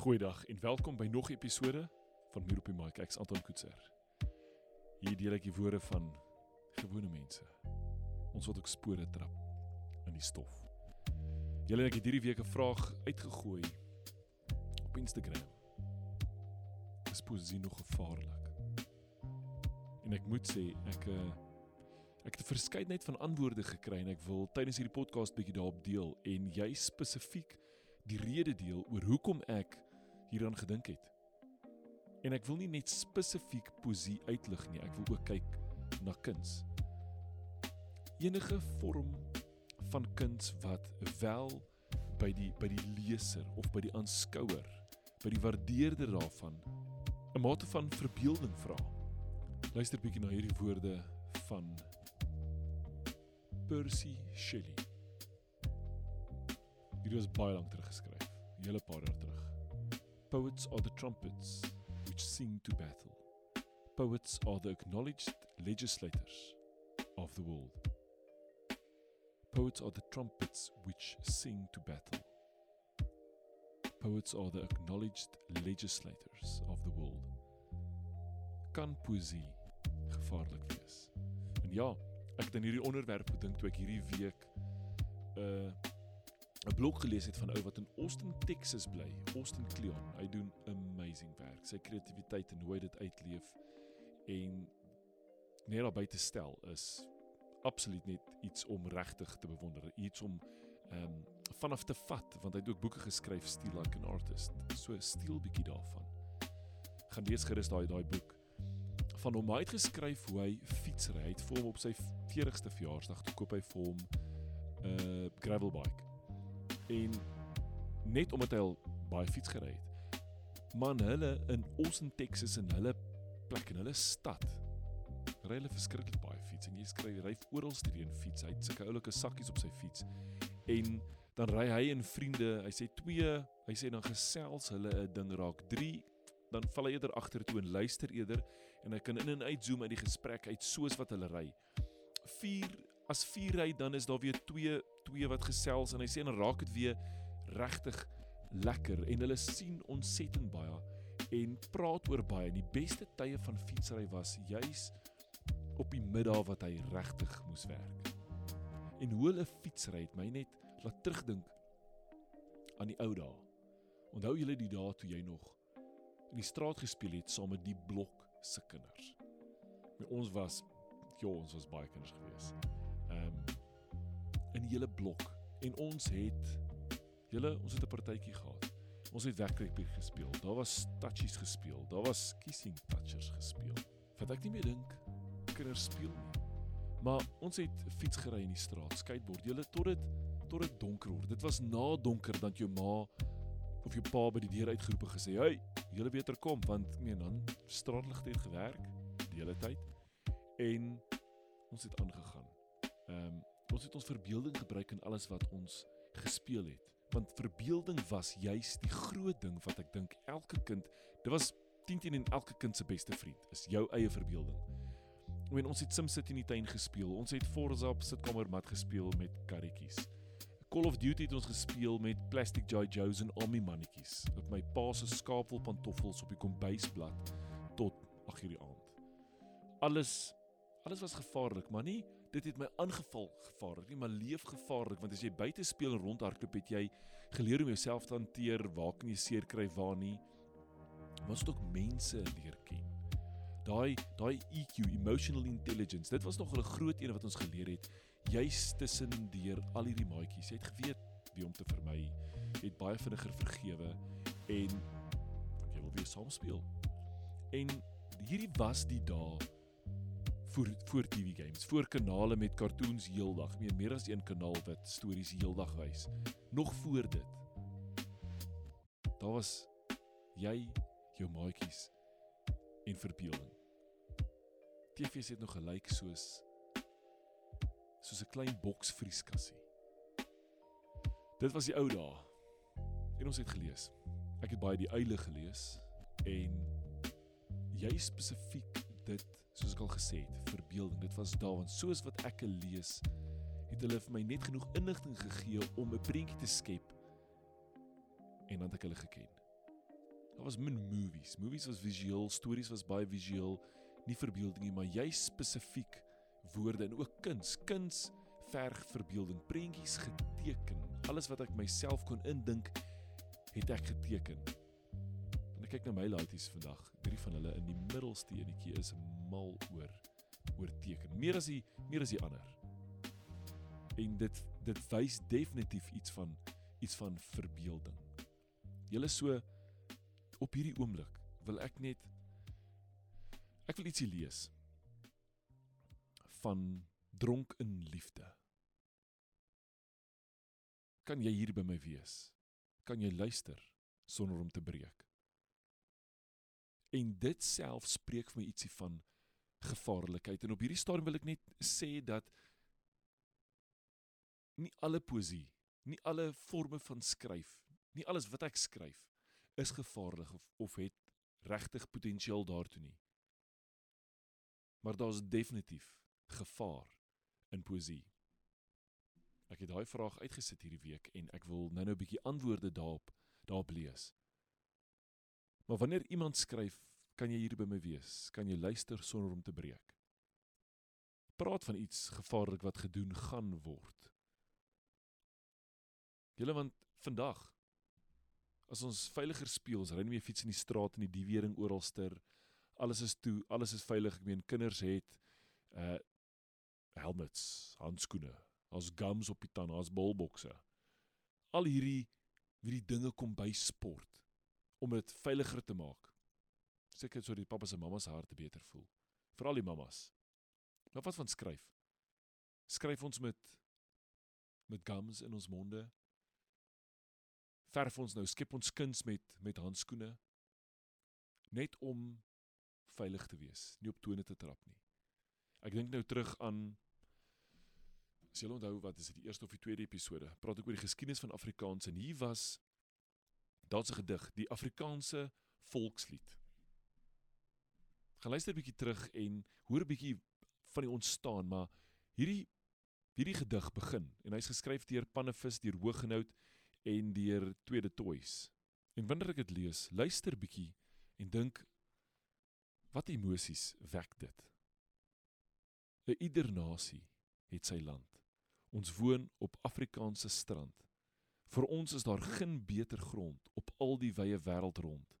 Goeiedag en welkom by nog 'n episode van Muur op die Mic. Ek's Anton Koetser. Hier deel ek die woorde van gewone mense. Ons wil ook spore trap in die stof. Julle het hierdie week 'n vraag uitgegooi op Instagram. Is poesie nog gevaarlik? En ek moet sê ek uh, ek het 'n verskeidenheid van antwoorde gekry en ek wil tydens hierdie podcast bietjie daarop deel en jy spesifiek die rede deel oor hoekom ek hieraan gedink het. En ek wil nie net spesifiek poesie uitlig nie, ek wil ook kyk na kuns. Enige vorm van kuns wat wel by die by die leser of by die aanskouer, by die waardeerder daarvan 'n mate van verbeelding vra. Luister bietjie na hierdie woorde van Percy Shelley. Hierdie was baie lank terug geskryf, 'n hele paar jaar terug. Poets are the trumpets which sing to battle. Poets are the acknowledged legislators of the world. Poets are the trumpets which sing to battle. Poets are the acknowledged legislators of the world. Kan poesie gevaarlik wees? En ja, ek het aan hierdie onderwerp gedink toe ek hierdie week 'n uh, 'n blog gelees het van ou wat in Austin, Texas bly, Austin Cleon. Hy doen amazing werk. Sy kreatiwiteit en hoe hy dit uitleef en net daarby te stel is absoluut net iets om regtig te bewonder, iets om ehm um, vanaf te vat want hy het ook boeke geskryf Steel Like an Artist. So steel bietjie daarvan. Gaan lees gerus daai daai boek van hom uit geskryf hoe hy fietsry. Hy het vir hom op sy 40ste verjaarsdag toe koop hy vir hom 'n uh, gravel bike en net omdat hy al baie fiets gery het. Man, hulle in Austin, Texas en hulle plek in hulle stad ry hulle verskriklik baie fiets en jy skryf ry oral streen fiets. Hy het sulke oulike sakkies op sy fiets. En dan ry hy en vriende, hy sê 2, hy sê dan gesels hulle 'n ding raak 3 dan val hy eerder agtertoe en luister eerder en hy kan in en uit zoom uit die gesprek uit soos wat hulle ry. 4 as 4 ry dan is daar weer 2 twee wat gesels en hy sê en raak dit weer regtig lekker en hulle sien ontsettend baie en praat oor baie en die beste tye van fietsry was juis op die middag wat hy regtig moes werk. En hoe hulle fietsry het my net laat terugdink aan die ou dae. Onthou julle die dae toe jy nog in die straat gespeel het saam met die blok se kinders? Met ons was ja, ons was baie kinders gewees. Hele blok en ons het julle ons het 'n partytjie gehad. Ons het wegkruipie gespeel. Daar was touchies gespeel. Daar was kissing touchers gespeel. Wat ek nie meer dink kinders speel nie. Maar ons het fiets gery in die straat, skateboard. Julle tot dit tot dit donker word. Dit was na donker dan jou ma of jou pa by die deur uitgeroep en gesê, "Hey, julle beter kom want meen dan straatligte het gewerk die hele tyd." En ons het aangegaan. Ehm um, ons het ons verbeelding gebruik in alles wat ons gespeel het. Want verbeelding was juis die groot ding wat ek dink elke kind, dit was 10 teen en elke kind se beste vriend, is jou eie verbeelding. Wen ons het SimCity in die tuin gespeel. Ons het Forza op sitkamermat gespeel met karretjies. Call of Duty het ons gespeel met plastic Joy Joes en Army mannetjies. Op my pa se skaapwol pantoffels op die kombuisblad tot 8:00 die aand. Alles alles was gevaarlik, maar nie dit het my aangeval gevaarlik nie, maar leef gevaarlik want as jy buite speel en rondhardloop het jy geleer om jouself te hanteer, waar kan jy seer kry, waar nie. Ons het ook mense leer ken. Daai daai EQ, emotional intelligence, dit was nog 'n groot een wat ons geleer het juis tussen deur al hierdie maatjies. Jy het geweet wie om te vermy. Jy het baie vinniger vergewe en jy wil weer saam speel. En hierdie was die dae voor voor TV games, voor kanale met cartoons heeldag, meer meer as een kanaal wat stories heeldag wys. Nog voor dit. Daar was jy, jou maatjies en verbeelding. TV's het nog gelyk soos soos 'n klein boks vrieskassie. Dit was die ou dae. En ons het gelees. Ek het baie die uile gelees en jy spesifiek dit soos ek al gesê het, verbeelding. Dit was daar want soos wat ek lees, het hulle vir my net genoeg inligting gegee om 'n prentjie te skep en dan het ek hulle geken. Daar was min movies. Movies was visueel, stories was baie visueel, nie verbeelding nie, maar jy spesifiek woorde en ook kuns. Kuns verg verbeelding, prentjies geteken. Alles wat ek myself kon indink, het ek geteken. En ek kyk na my laities vandag. Drie van hulle in die middelste enetjie is mal oor oor teken. Meer as die meer as die ander. En dit dit wys definitief iets van iets van verbeelding. Julle so op hierdie oomblik wil ek net ek wil ietsie lees van dronk in liefde. Kan jy hier by my wees? Kan jy luister sonder om te breek? En dit self spreek vir my ietsie van gevaarlikheid en op hierdie stadium wil ek net sê dat nie alle poesie, nie alle forme van skryf, nie alles wat ek skryf is gevaarlik of, of het regtig potensiaal daartoe nie. Maar daar's definitief gevaar in poesie. Ek het daai vraag uitgesit hierdie week en ek wil nou-nou 'n bietjie antwoorde daarop daarop lees. Maar wanneer iemand skryf, kan jy hier by my wees, kan jy luister sonder om te breek. Praat van iets gevaarlik wat gedoen gaan word. Julle want vandag as ons veiliger speel, ons ry nie meer fiets in die straat en die diewering oralster. Alles is toe, alles is veilig. Ek meen kinders het uh helmets, handskoene, ons gums op die tande, ons bolbokse. Al hierdie hierdie dinge kom by sport om dit veiliger te maak. Seker sodat die pappas en mammas harte beter voel. Veral die mammas. Maar wat van skryf? Skryf ons met met gums in ons monde? verf ons nou skep ons kuns met met handskoene net om veilig te wees, nie op tone te trap nie. Ek dink nou terug aan as jy onthou wat is dit die eerste of die tweede episode, praat ek oor die geskiedenis van Afrikaans en hier was daar's 'n gedig, die Afrikaanse volkslied. Gaan luister 'n bietjie terug en hoor 'n bietjie van die ontstaan, maar hierdie hierdie gedig begin en hy's geskryf deur Pannevis deur Hoogenout en deur Tweede Toys. En wanneer ek dit lees, luister bietjie en dink wat emosies wek dit? 'n Ieder nasie het sy land. Ons woon op Afrikaanse strand. Vir ons is daar geen beter grond op al die wye wêreld rond.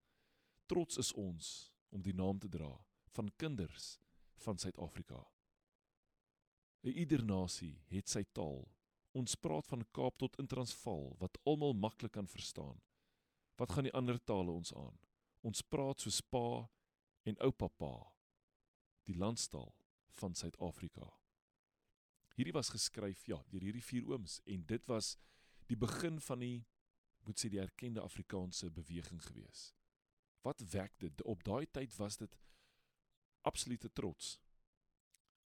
Trots is ons om die naam te dra van kinders van Suid-Afrika. Ieder nasie het sy taal, Ons praat van Kaap tot in Transvaal wat almal maklik kan verstaan. Wat gaan die ander tale ons aan? Ons praat soos pa en oupa pa. Die landstaal van Suid-Afrika. Hierdie was geskryf ja, deur hierdie vier ooms en dit was die begin van die moet sê die erkende Afrikaanse beweging gewees. Wat wek dit? Op daai tyd was dit absolute trots.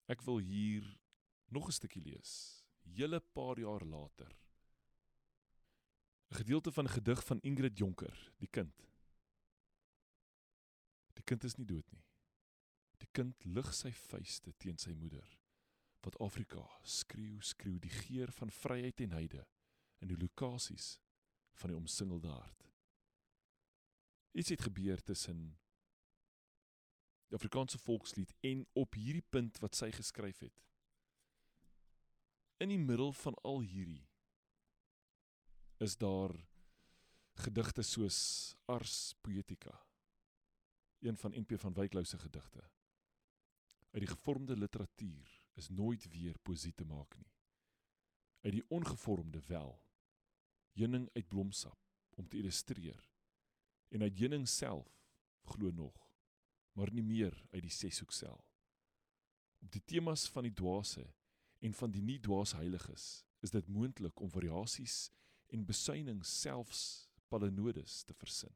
Ek wil hier nog 'n stukkie lees hele paar jaar later 'n gedeelte van 'n gedig van Ingrid Jonker, die kind. Die kind is nie dood nie. Die kind lig sy vuiste teen sy moeder. Wat Afrika skreeu, skreeu die geur van vryheid en heide in die lokasies van die omsingelde hart. Iets het gebeur tussen die Afrikaanse volkslied en op hierdie punt wat sy geskryf het. In die middel van al hierdie is daar gedigte soos Ars Poetica een van NP van Wyklou se gedigte. Uit die gevormde literatuur is nooit weer poesie te maak nie. Uit die ongevormde wel heuning uit blomsap om te illustreer en uit heuning self glo nog maar nie meer uit die seshoek sel op die temas van die dwaase en van die nie dwaas heiliges is dit moontlik om variasies en besuinings selfs palinodes te versin.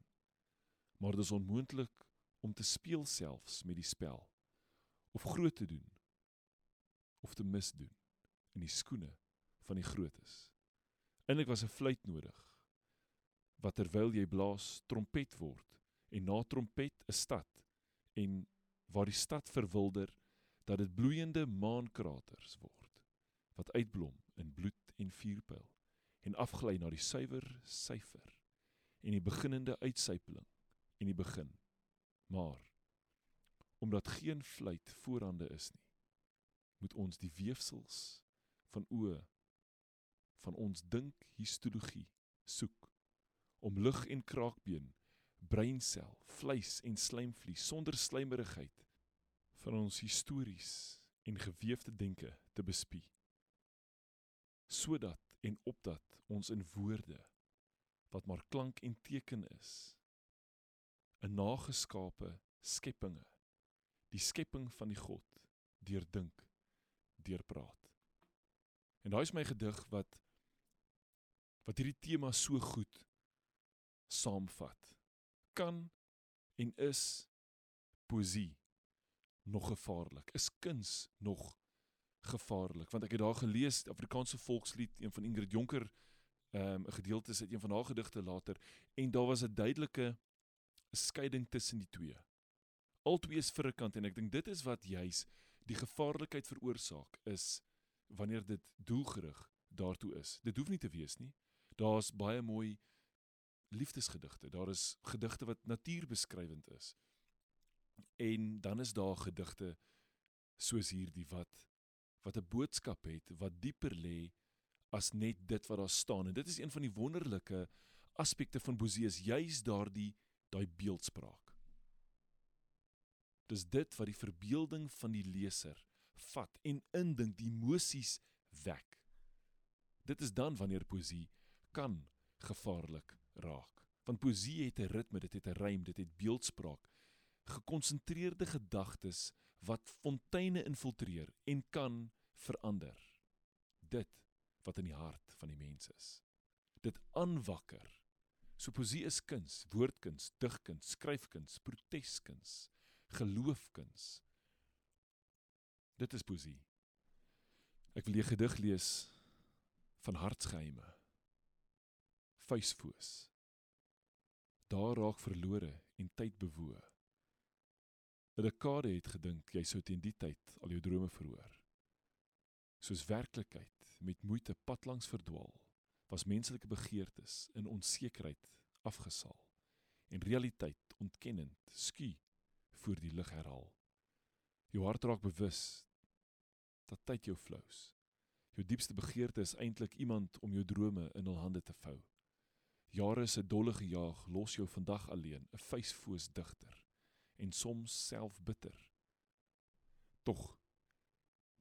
Maar dit is onmoontlik om te speel selfs met die spel of groot te doen of te misdoen in die skoene van die grootes. Eindelik was 'n fluit nodig wat terwyl jy blaas trompet word en na trompet 'n stad en waar die stad verwilder dat dit bloeiende maankraters word wat uitblom in bloed en vuurpyl en afgly na die suiwer syfer en die beginnende uitsypeling en die begin. Maar omdat geen fluit voorhande is nie, moet ons die weefsels van oë van ons dink histologie soek om lig en kraakbeen, breinsel, vleis en slijmvlies sonder slijmerigheid van ons histories en geweefde denke te bespie sodat en opdat ons in woorde wat maar klank en teken is 'n nageskape skepinge die skepping van die God deurdink deurpraat. En daai is my gedig wat wat hierdie tema so goed saamvat kan en is poesie nog gevaarlik is kuns nog gevaarlik want ek het daar gelees Afrikaanse volkslied een van Ingrid Jonker ehm, 'n um, gedeelte is uit een van haar gedigte later en daar was 'n duidelike skeiding tussen die twee. Albei is vir 'n kant en ek dink dit is wat juis die gevaarlikheid veroorsaak is wanneer dit doelgerig daartoe is. Dit hoef nie te wees nie. Daar's baie mooi liefdesgedigte. Daar is gedigte wat natuurbeskrywend is. En dan is daar gedigte soos hierdie wat wat 'n boodskap het wat dieper lê as net dit wat daar staan. En dit is een van die wonderlike aspekte van Boseus, juis daardie daai beeldspraak. Dis dit wat die verbeelding van die leser vat en indink die emosies wek. Dit is dan wanneer poesie kan gevaarlik raak. Want poesie het 'n ritme, dit het 'n rym, dit het beeldspraak, gekonsentreerde gedagtes wat fonteine infiltreer en kan verander. Dit wat in die hart van die mens is. Dit aanwakker. So poesie is kuns woordkuns digkuns skryfkuns proteskuns geloofkuns. Dit is poesie ek wil 'n gedig lees van hartsgeheime vuisfoos daar raak verlore en tyd bewoe 'n dekade het gedink jy sou teen die tyd al jou drome verhoor. Soos werklikheid met moeite pad langs verdwaal, was menslike begeertes in onsekerheid afgesaal en realiteit ontkennend sku voor die lig herhaal. Jou hart raak bewus dat tyd jou flous. Jou diepste begeerte is eintlik iemand om jou drome in hul hande te vou. Jare se dolle gejaag los jou vandag alleen, 'n vuisfoos digter en soms self bitter. Tog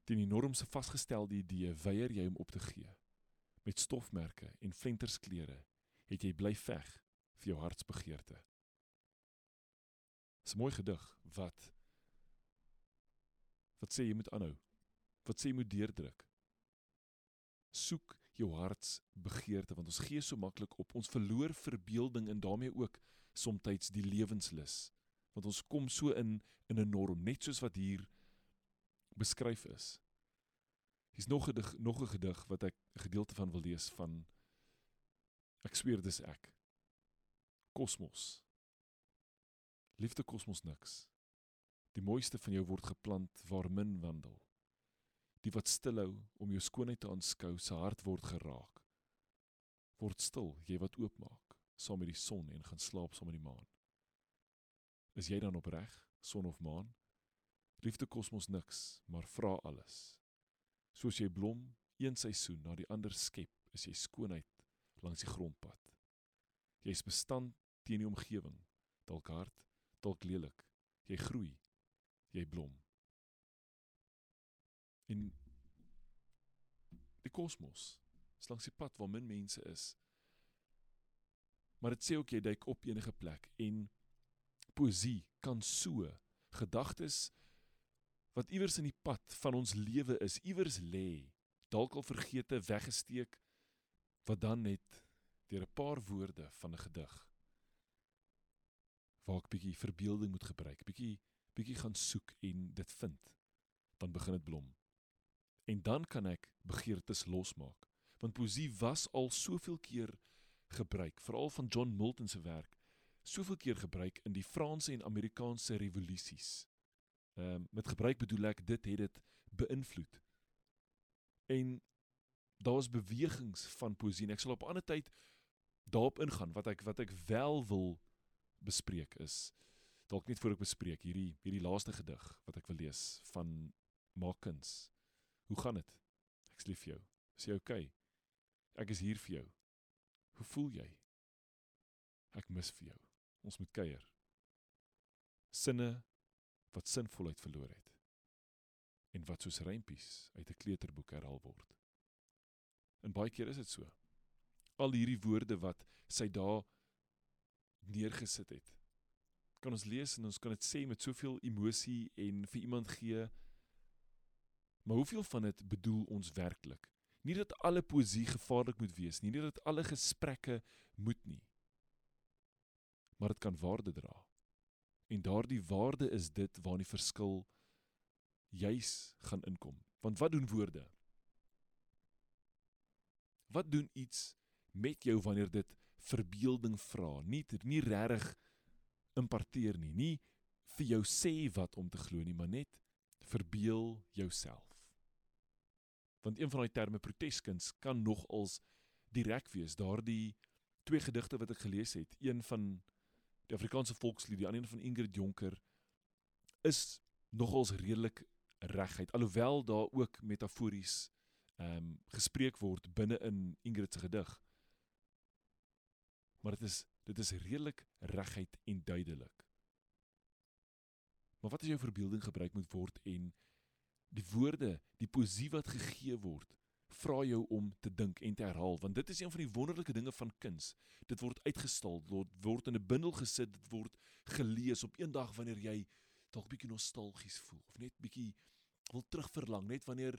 teen die normse vasgestelde idee weier jy om op te gee. Met stofmerke en ventersklere het jy bly veg vir jou hartsbegeerte. Dis 'n mooi gedig wat wat sê jy moet aanhou. Wat sê jy moet deurdruk. Soek jou hartsbegeerte want ons gee so maklik op. Ons verloor verbeelding en daarmee ook soms die lewenslus want ons kom so in in 'n norm net soos wat hier beskryf is. Hier's nog 'n nog 'n gedig wat ek 'n gedeelte van wil lees van ek sweer dis ek. Kosmos. Liefde kosmos niks. Die mooiste van jou word geplant waar min wandel. Die wat stilhou om jou skoonheid te aanskou, se hart word geraak. Word stil, jy wat oopmaak, saam met die son en gaan slaap saam met die maan. Is jy dan opreg, son of maan? Liefde kosmos niks, maar vra alles. Soos jy blom een seisoen na die ander skep, is jy skoonheid langs die grondpad. Jy's bestand teen die omgewing, dalk hard, dalk lelik. Jy groei, jy blom. In die kosmos, langs die pad waar min mense is. Maar dit sê ook jy duik op enige plek en poesie kan so gedagtes wat iewers in die pad van ons lewe is, iewers lê, dalk al vergete weggesteek wat dan net deur 'n paar woorde van 'n gedig waar ek bietjie verbeelding moet gebruik, bietjie bietjie gaan soek en dit vind, dan begin dit blom. En dan kan ek begeertes losmaak, want poesie was al soveel keer gebruik, veral van John Milton se werk soveel keer gebruik in die Franse en Amerikaanse revolusies. Ehm um, met gebruik bedoel ek dit het dit beïnvloed. En daar's bewegings van poesie. Ek sal op 'n ander tyd daarop ingaan wat ek wat ek wel wil bespreek is dalk net voor ek bespreek hierdie hierdie laaste gedig wat ek wil lees van Makins. Hoe gaan dit? Ek's lief vir jou. Is jy okay? Ek is hier vir jou. Hoe voel jy? Ek mis vir jou. Ons moet kuier. Sinne wat sinvolheid verloor het en wat soos rympies uit 'n kleuterboek herhaal word. En baie keer is dit so. Al hierdie woorde wat sy daar neergesit het. Kan ons lees en ons kan dit sê met soveel emosie en vir iemand gee. Maar hoeveel van dit bedoel ons werklik? Nie dat alle poesie gevaarlik moet wees nie, nie dat alle gesprekke moet nie. Maar dit kan waarde dra. En daardie waarde is dit waar die verskil juis gaan inkom. Want wat doen woorde? Wat doen iets met jou wanneer dit verbeelding vra? Nie nie regtig imparteer nie, nie vir jou sê wat om te glo nie, maar net verbeel jouself. Want een van daai terme proteskuns kan nog als direk wees. Daardie twee gedigte wat ek gelees het, een van die Afrikaanse volkslied, die ander van Ingrid Jonker is nogals redelik regheid alhoewel daar ook metafories ehm um, gespreek word binne in Ingrid se gedig. Maar dit is dit is redelik regheid en duidelik. Maar wat as jou verbeelding gebruik moet word en die woorde, die poesie wat gegee word, vra jou om te dink en te herhaal want dit is een van die wonderlike dinge van kuns. Dit word uitgestal, word word in 'n bundel gesit, dit word gelees op een dag wanneer jy dalk bietjie nostalgies voel of net bietjie wil terugverlang net wanneer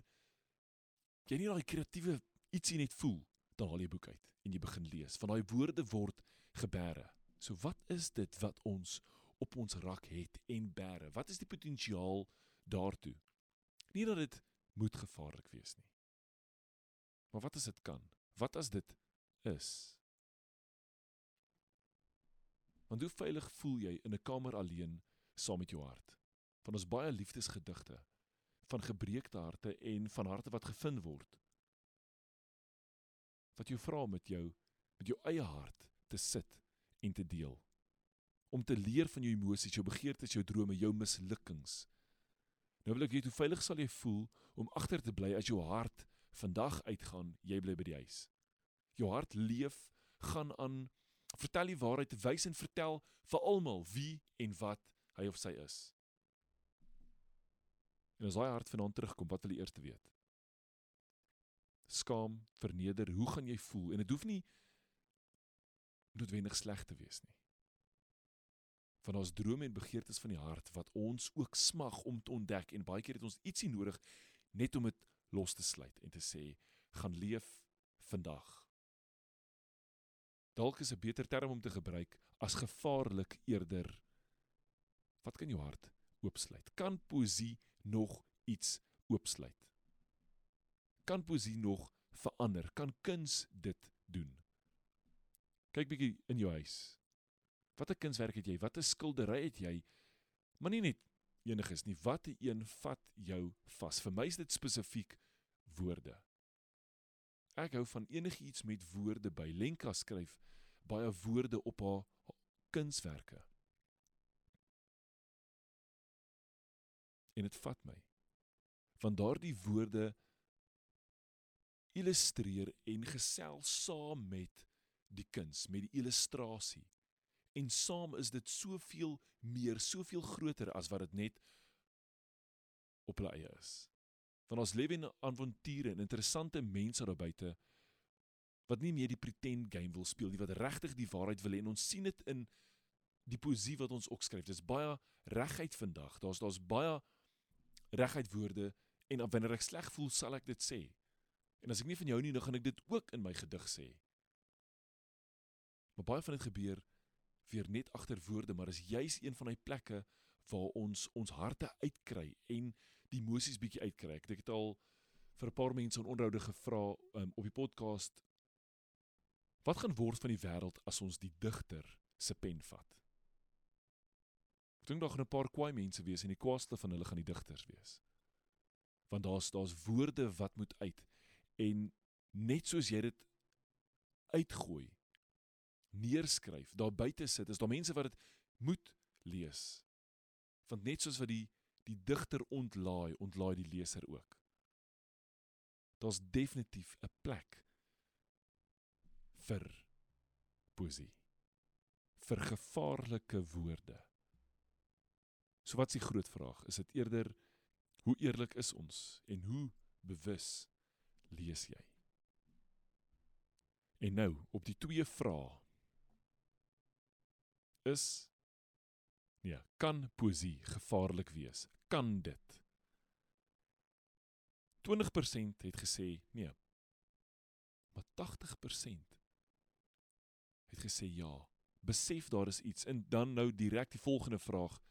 jy nie daai kreatiewe ietsie net voel dan haal jy boek uit en jy begin lees van daai woorde word gebeere so wat is dit wat ons op ons rak het en bære wat is die potensiaal daartoe nie dat dit moet gevaarlik wees nie maar wat as dit kan wat as dit is want hoe veilig voel jy in 'n kamer alleen saam met jou hart van ons baie liefdesgedigte van gebreekte harte en van harte wat gevind word. Wat jou vra met jou met jou eie hart te sit en te deel. Om te leer van jou emosies, jou begeertes, jou drome, jou mislukkings. Nou wil ek weet hoe veilig sal jy voel om agter te bly as jou hart vandag uitgaan, jy bly by die huis. Jou hart leef, gaan aan, vertel die waarheid, wys en vertel vir almal wie en wat hy of sy is. En as daai hart vanaand terugkom, wat wil jy eers weet? Skaam, verneder, hoe gaan jy voel? En dit hoef nie noodwendig sleg te wees nie. Van ons drome en begeertes van die hart wat ons ook smag om te ontdek en baie keer het ons ietsie nodig net om dit los te sluit en te sê gaan leef vandag. Dalk is 'n beter term om te gebruik as gevaarlik eerder. Wat kan jou hart oopsluit? Kan poesie nog iets oopsluit? Kan poesie nog verander? Kan kuns dit doen? Kyk bietjie in jou huis. Watter kunswerk het jy? Watter skildery het jy? Maar nie net enigiets nie. Watter een vat jou vas? Vir my is dit spesifiek woorde. Ek hou van enigiets met woorde by. Lenka skryf baie woorde op haar kunswerke. en dit vat my. Want daardie woorde illustreer en gesels saam met die kuns, met die illustrasie. En saam is dit soveel meer, soveel groter as wat dit net op hulle eie is. Want ons lewe in avonture en interessante mense daar buite wat nie meer die pretend game wil speel nie, wat regtig die waarheid wil hê en ons sien dit in die poesie wat ons ook skryf. Dis baie regheid vandag. Daar's daar's baie reguit woorde en wanneer ek sleg voel, sal ek dit sê. En as ek nie van jou nie, dan gaan ek dit ook in my gedig sê. Maar baie van dit gebeur weer net agter woorde, maar is juis een van daai plekke waar ons ons harte uitkry en die emosies bietjie uitkry. Ek het al vir 'n paar mense in onderhoude gevra um, op die podcast wat gaan word van die wêreld as ons die digter se pen vat? Ek dink daar gaan 'n paar kwaai mense wees en die kwaaste van hulle gaan die digters wees. Want daar's daar's woorde wat moet uit en net soos jy dit uitgooi neerskryf, daar buite sit, is daar mense wat dit moet lees. Want net soos wat die die digter ontlaai, ontlaai die leser ook. Daar's definitief 'n plek vir poesie. vir gevaarlike woorde. So wat is die groot vraag? Is dit eerder hoe eerlik is ons en hoe bewus lees jy? En nou, op die twee vrae is nee, kan poesie gevaarlik wees? Kan dit? 20% het gesê nee. Maar 80% het gesê ja. Besef daar is iets en dan nou direk die volgende vraag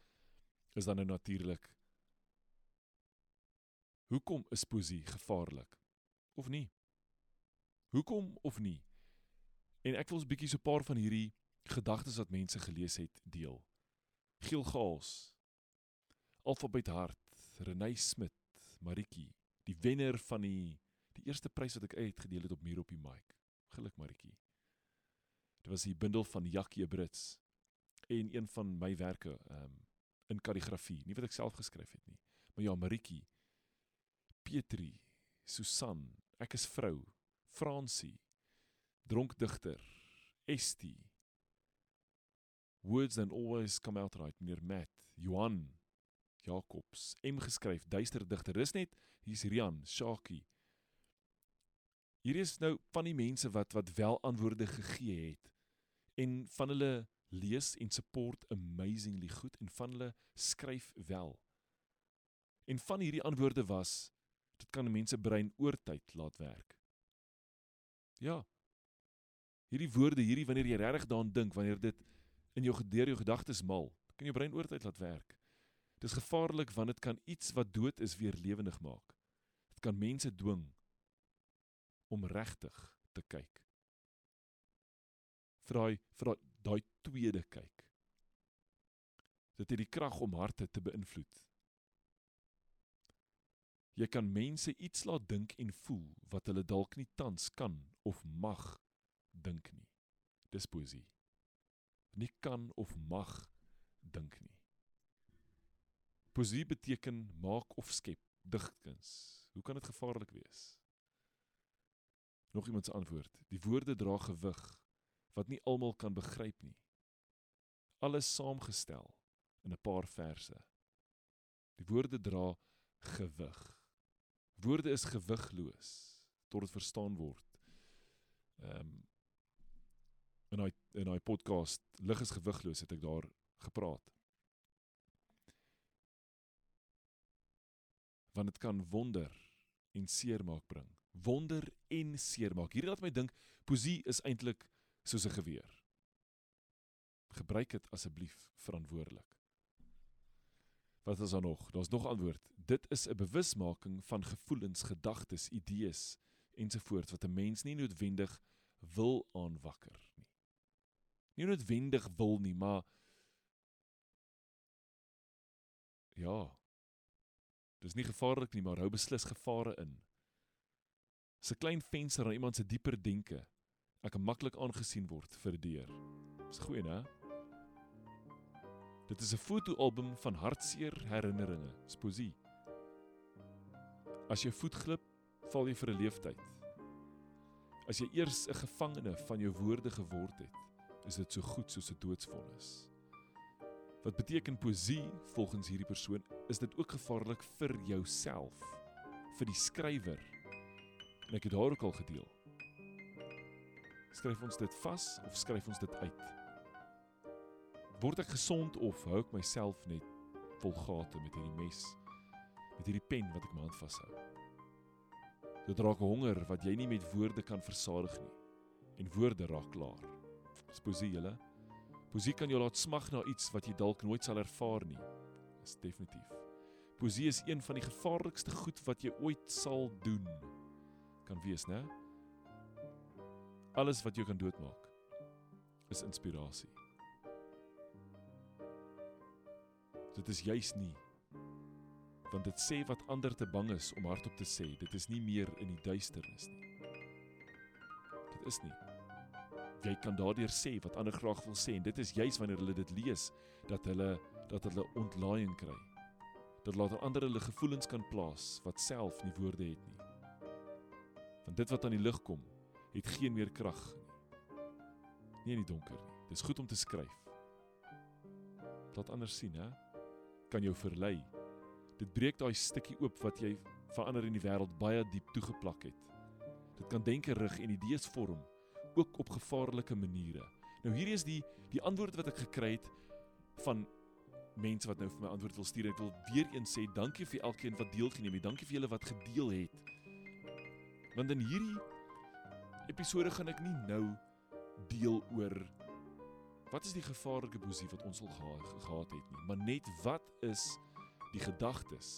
is dan nou natuurlik Hoekom is poesie gevaarlik? Of nie? Hoekom of nie? En ek wil 'n bietjie so 'n paar van hierdie gedagtes wat mense gelees het deel. Giel Gaals, Alfabet Hart, Renay Smit, Maritjie, die wenner van die die eerste prys wat ek uitgedeel het op Muur op die Mic. Geluk Maritjie. Dit was die bundel van Jackie Brits en een van my werke, um, in kalligrafie, nie wat ek self geskryf het nie. Maar ja, Maritjie, Petri, Susan, ek is vrou, Fransie, dronkdigter, Estie. Words and always come out right, meneer Matt, Johan, Jacobs, M geskryf, duister digter. Dis net hier's Rian, Shaki. Hier is nou van die mense wat wat wel antwoorde gegee het en van hulle lees en support amazingly goed en van hulle skryf wel. En van hierdie antwoorde was dit kan mense brein oortyd laat werk. Ja. Hierdie woorde, hierdie wanneer jy regtig daaraan dink, wanneer dit in jou gedeur jou gedagtes mal, kan jou brein oortyd laat werk. Dis gevaarlik want dit kan iets wat dood is weer lewendig maak. Dit kan mense dwing om regtig te kyk. Vir daai vir daai tweede kyk. Dit het die krag om harte te beïnvloed. Jy kan mense iets laat dink en voel wat hulle dalk nie tans kan of mag dink nie. Dis poesie. Nie kan of mag dink nie. Poesie beteken maak of skep, digkuns. Hoe kan dit gevaarlik wees? Nog iemand se antwoord. Die woorde dra gewig wat nie almal kan begryp nie. Alles saamgestel in 'n paar verse. Die woorde dra gewig. Woorde is gewigloos tot dit verstaan word. Ehm um, in daai in daai podcast lig is gewigloos het ek daar gepraat. Want dit kan wonder en seermaak bring. Wonder en seermaak. Hierdie laat my dink poesie is eintlik soos 'n geweer. Gebruik dit asseblief verantwoordelik. Wat is daar nog? Daar's nog antwoord. Dit is 'n bewusmaking van gevoelens, gedagtes, idees ensovoorts wat 'n mens nie noodwendig wil aanwakker nie. Noodwendig wil nie, maar ja. Dis nie gevaarlik nie, maar hou beslis gevare in. 'n klein venster aan iemand se dieper denke ek kan maklik aangesien word vir deur. Dis goeie, né? Dit is 'n fotoalbum van hartseer herinneringe, sposie. As jy voet glip, val jy vir 'n leeftyd. As jy eers 'n gevangene van jou woorde geword het, is dit so goed soos 'n doodsvonnis. Wat beteken poesie volgens hierdie persoon? Is dit ook gevaarlik vir jouself, vir die skrywer? En ek het daar ook al gedeel skryf ons dit vas of skryf ons dit uit? Word ek gesond of hou ek myself net vol gate met hierdie mes met hierdie pen wat ek my hand vashou? Dit raak honger wat jy nie met woorde kan versadig nie en woorde raak klaar. Dis poesie julle. Poesie kan jou laat smag na iets wat jy dalk nooit sal ervaar nie. Dis definitief. Poesie is een van die gevaarlikste goed wat jy ooit sal doen. Kan wees, né? Alles wat jou kan doodmaak is inspirasie. Dit is juis nie want dit sê wat ander te bang is om hardop te sê. Dit is nie meer in die duisternis nie. Dit is nie. Jy kan daardeur sê wat ander graag wil sê en dit is juis wanneer hulle dit lees dat hulle dat hulle ontlaaiing kry. Dat later ander hulle gevoelens kan plaas wat self nie woorde het nie. Want dit wat aan die lig kom, het geen meer krag nie. Nie in die donker nie. Dis goed om te skryf. Laat anders sien, hè? Kan jou verlei. Dit breek daai stukkie oop wat jy verander in die wêreld baie diep toegeplak het. Dit kan denke rig en idees vorm, ook op gevaarlike maniere. Nou hierdie is die die antwoord wat ek gekry het van mense wat nou vir my antwoord wil stuur. Ek wil weer eens sê dankie vir elkeen wat deelgeneem het. Dankie vir julle wat gedeel het. Want in hierdie episode gaan ek nie nou deel oor wat is die gevaarlike boesie wat ons al gehad, gehad het nie, maar net wat is die gedagtes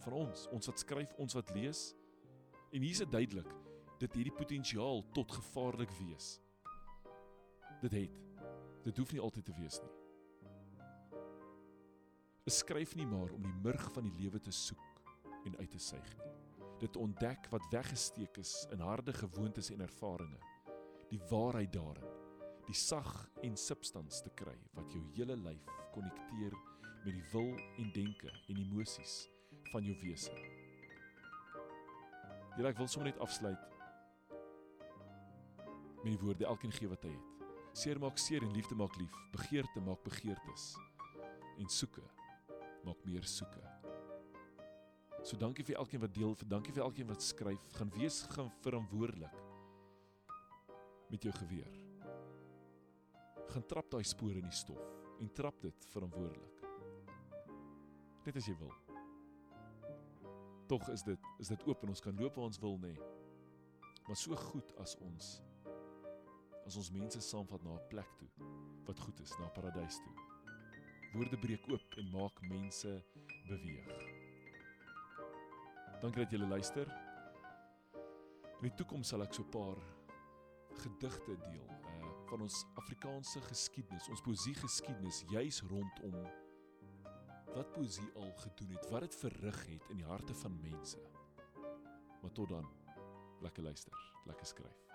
van ons, ons wat skryf, ons wat lees. En hier's dit duidelik, dit hierdie potensiaal tot gevaarlik wees. Dit het. Dit hoef nie altyd te wees nie. Beskryf nie maar om die murg van die lewe te soek en uit te suig nie. Dit ontdek wat weggesteek is in harde gewoontes en ervarings. Die waarheid daarin die sag en substans te kry wat jou hele lyf konnekteer met die wil en denke en emosies van jou wese. Hier ek wil sommer net afsluit met die woorde elkeen gee wat hy het. Seer maak seer en liefde maak lief. Begeerte maak begeertes. En soeke maak meer soeke. So dankie vir elkeen wat deel, vir dankie vir elkeen wat skryf. Gaan wees gaan verantwoordelik met jou geweer gaan trap daai spore in die stof en trap dit verantwoordelik. Net as jy wil. Tog is dit is dit oop en ons kan loop waar ons wil nê. Maar so goed as ons as ons mense saamvat na 'n plek toe wat goed is, na paradys toe. Woorde breek oop en maak mense beweeg. Dankie dat julle luister. In die toekoms sal ek so 'n paar gedigte deel van ons Afrikaanse geskiedenis, ons poesie geskiedenis juis rondom wat poesie al gedoen het, wat dit verrig het in die harte van mense. Maar tot dan, lekker luister, lekker skryf.